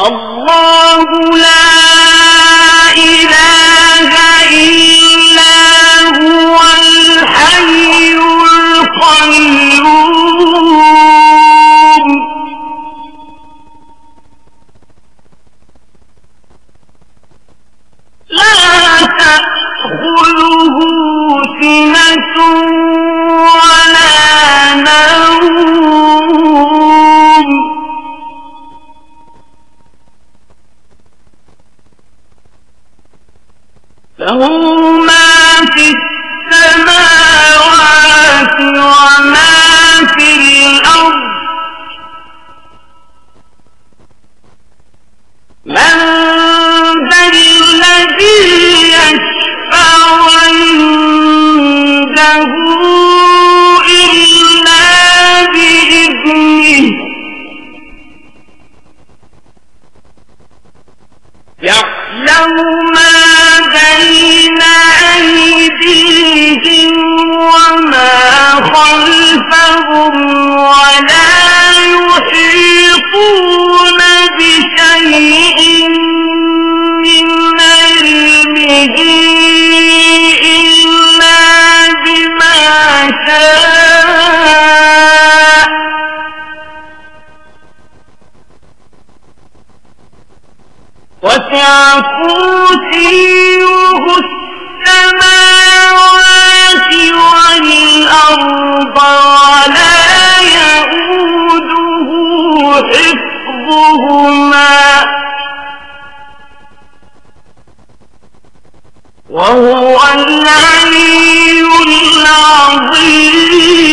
الله لا وهو العلي العظيم.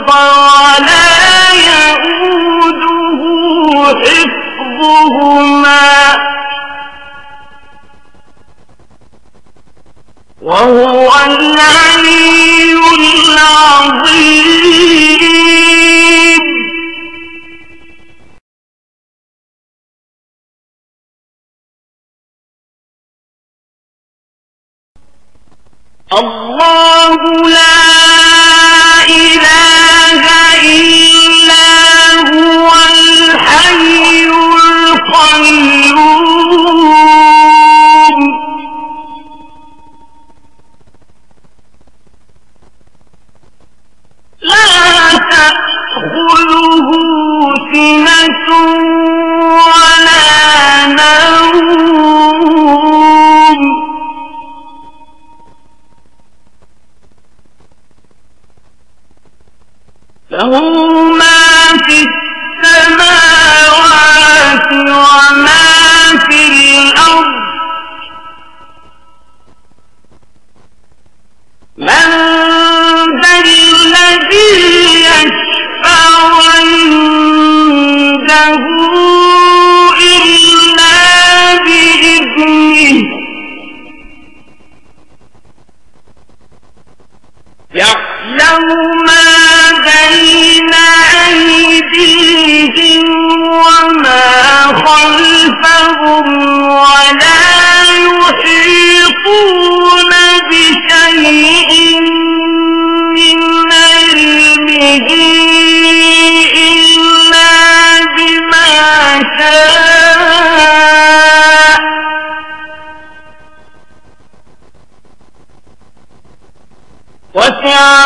الأرض ولا يؤوده حفظهما وهو العلي العظيم الله لا تُؤْمِنُونَ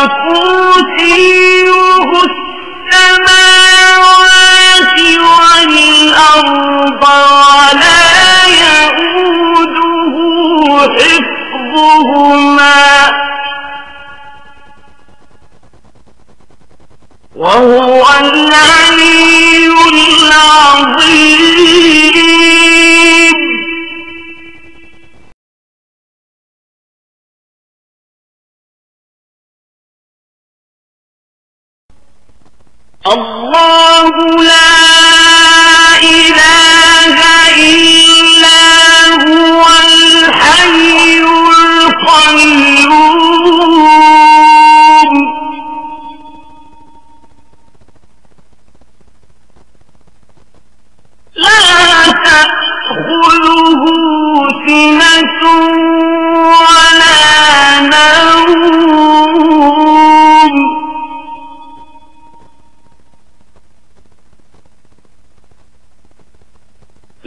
وكرسيه السماوات والأرض ولا يئوده حفظهما. وهو العلي العظيم.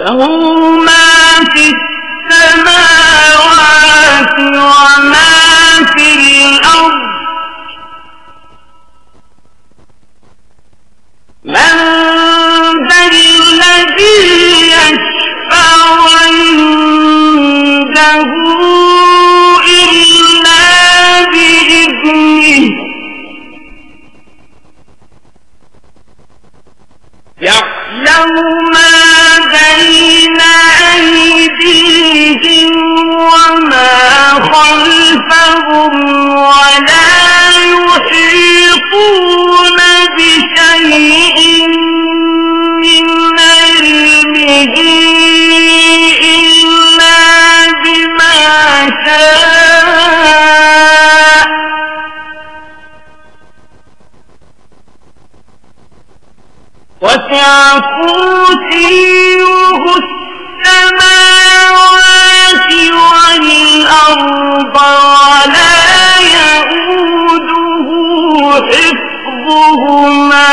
له ما في السماوات وما في الأرض. من ذا الذي يشفع عنده إلا بإذنه. يعلم وسع كرسيه السماوات والأرض ولا يئوده حفظهما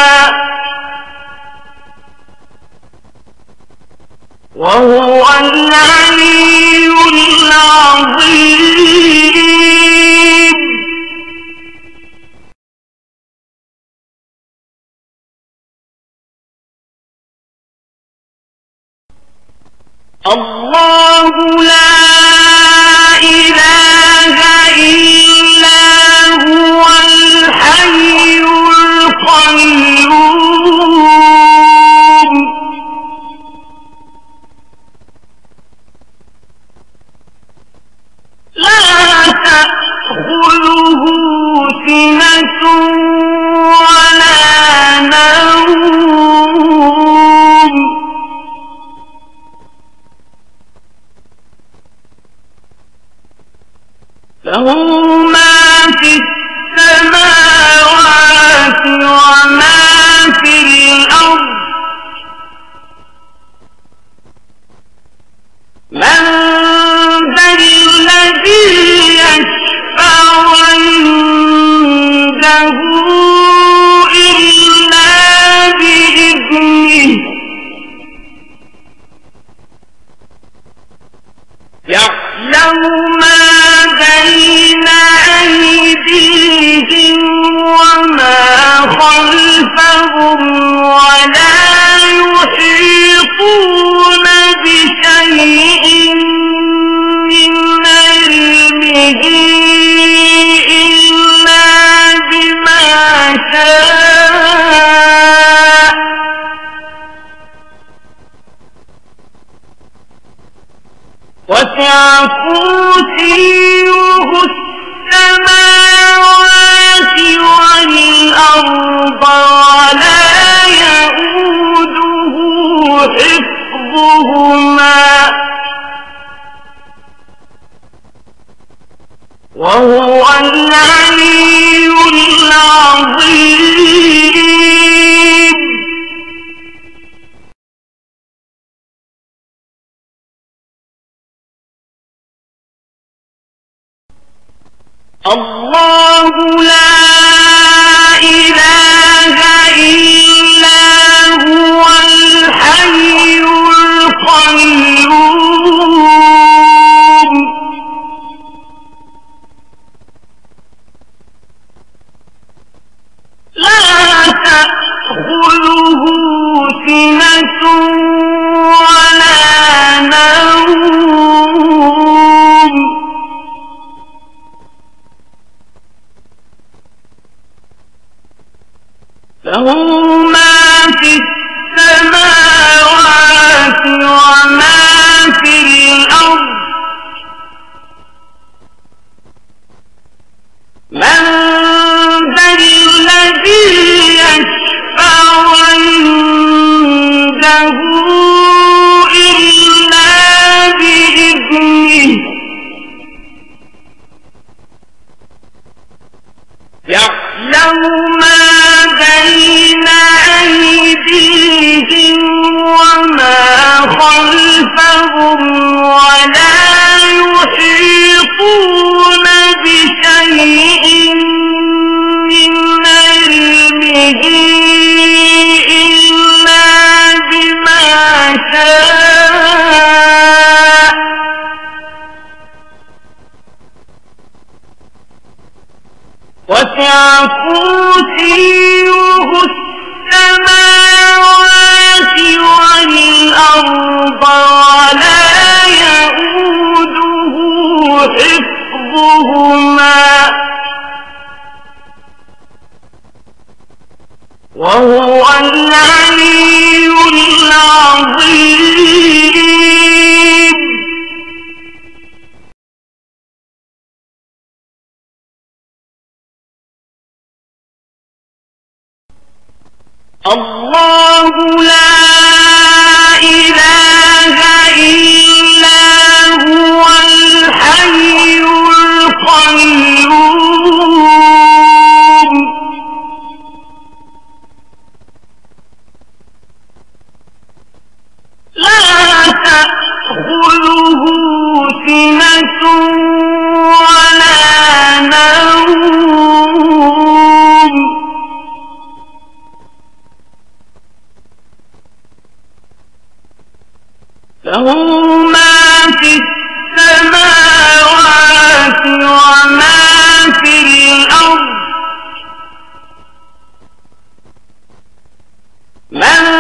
وهو العلي العظيم الله لا من Oh! وسع السماوات والأرض ولا يئوده حفظهما. وهو العلي من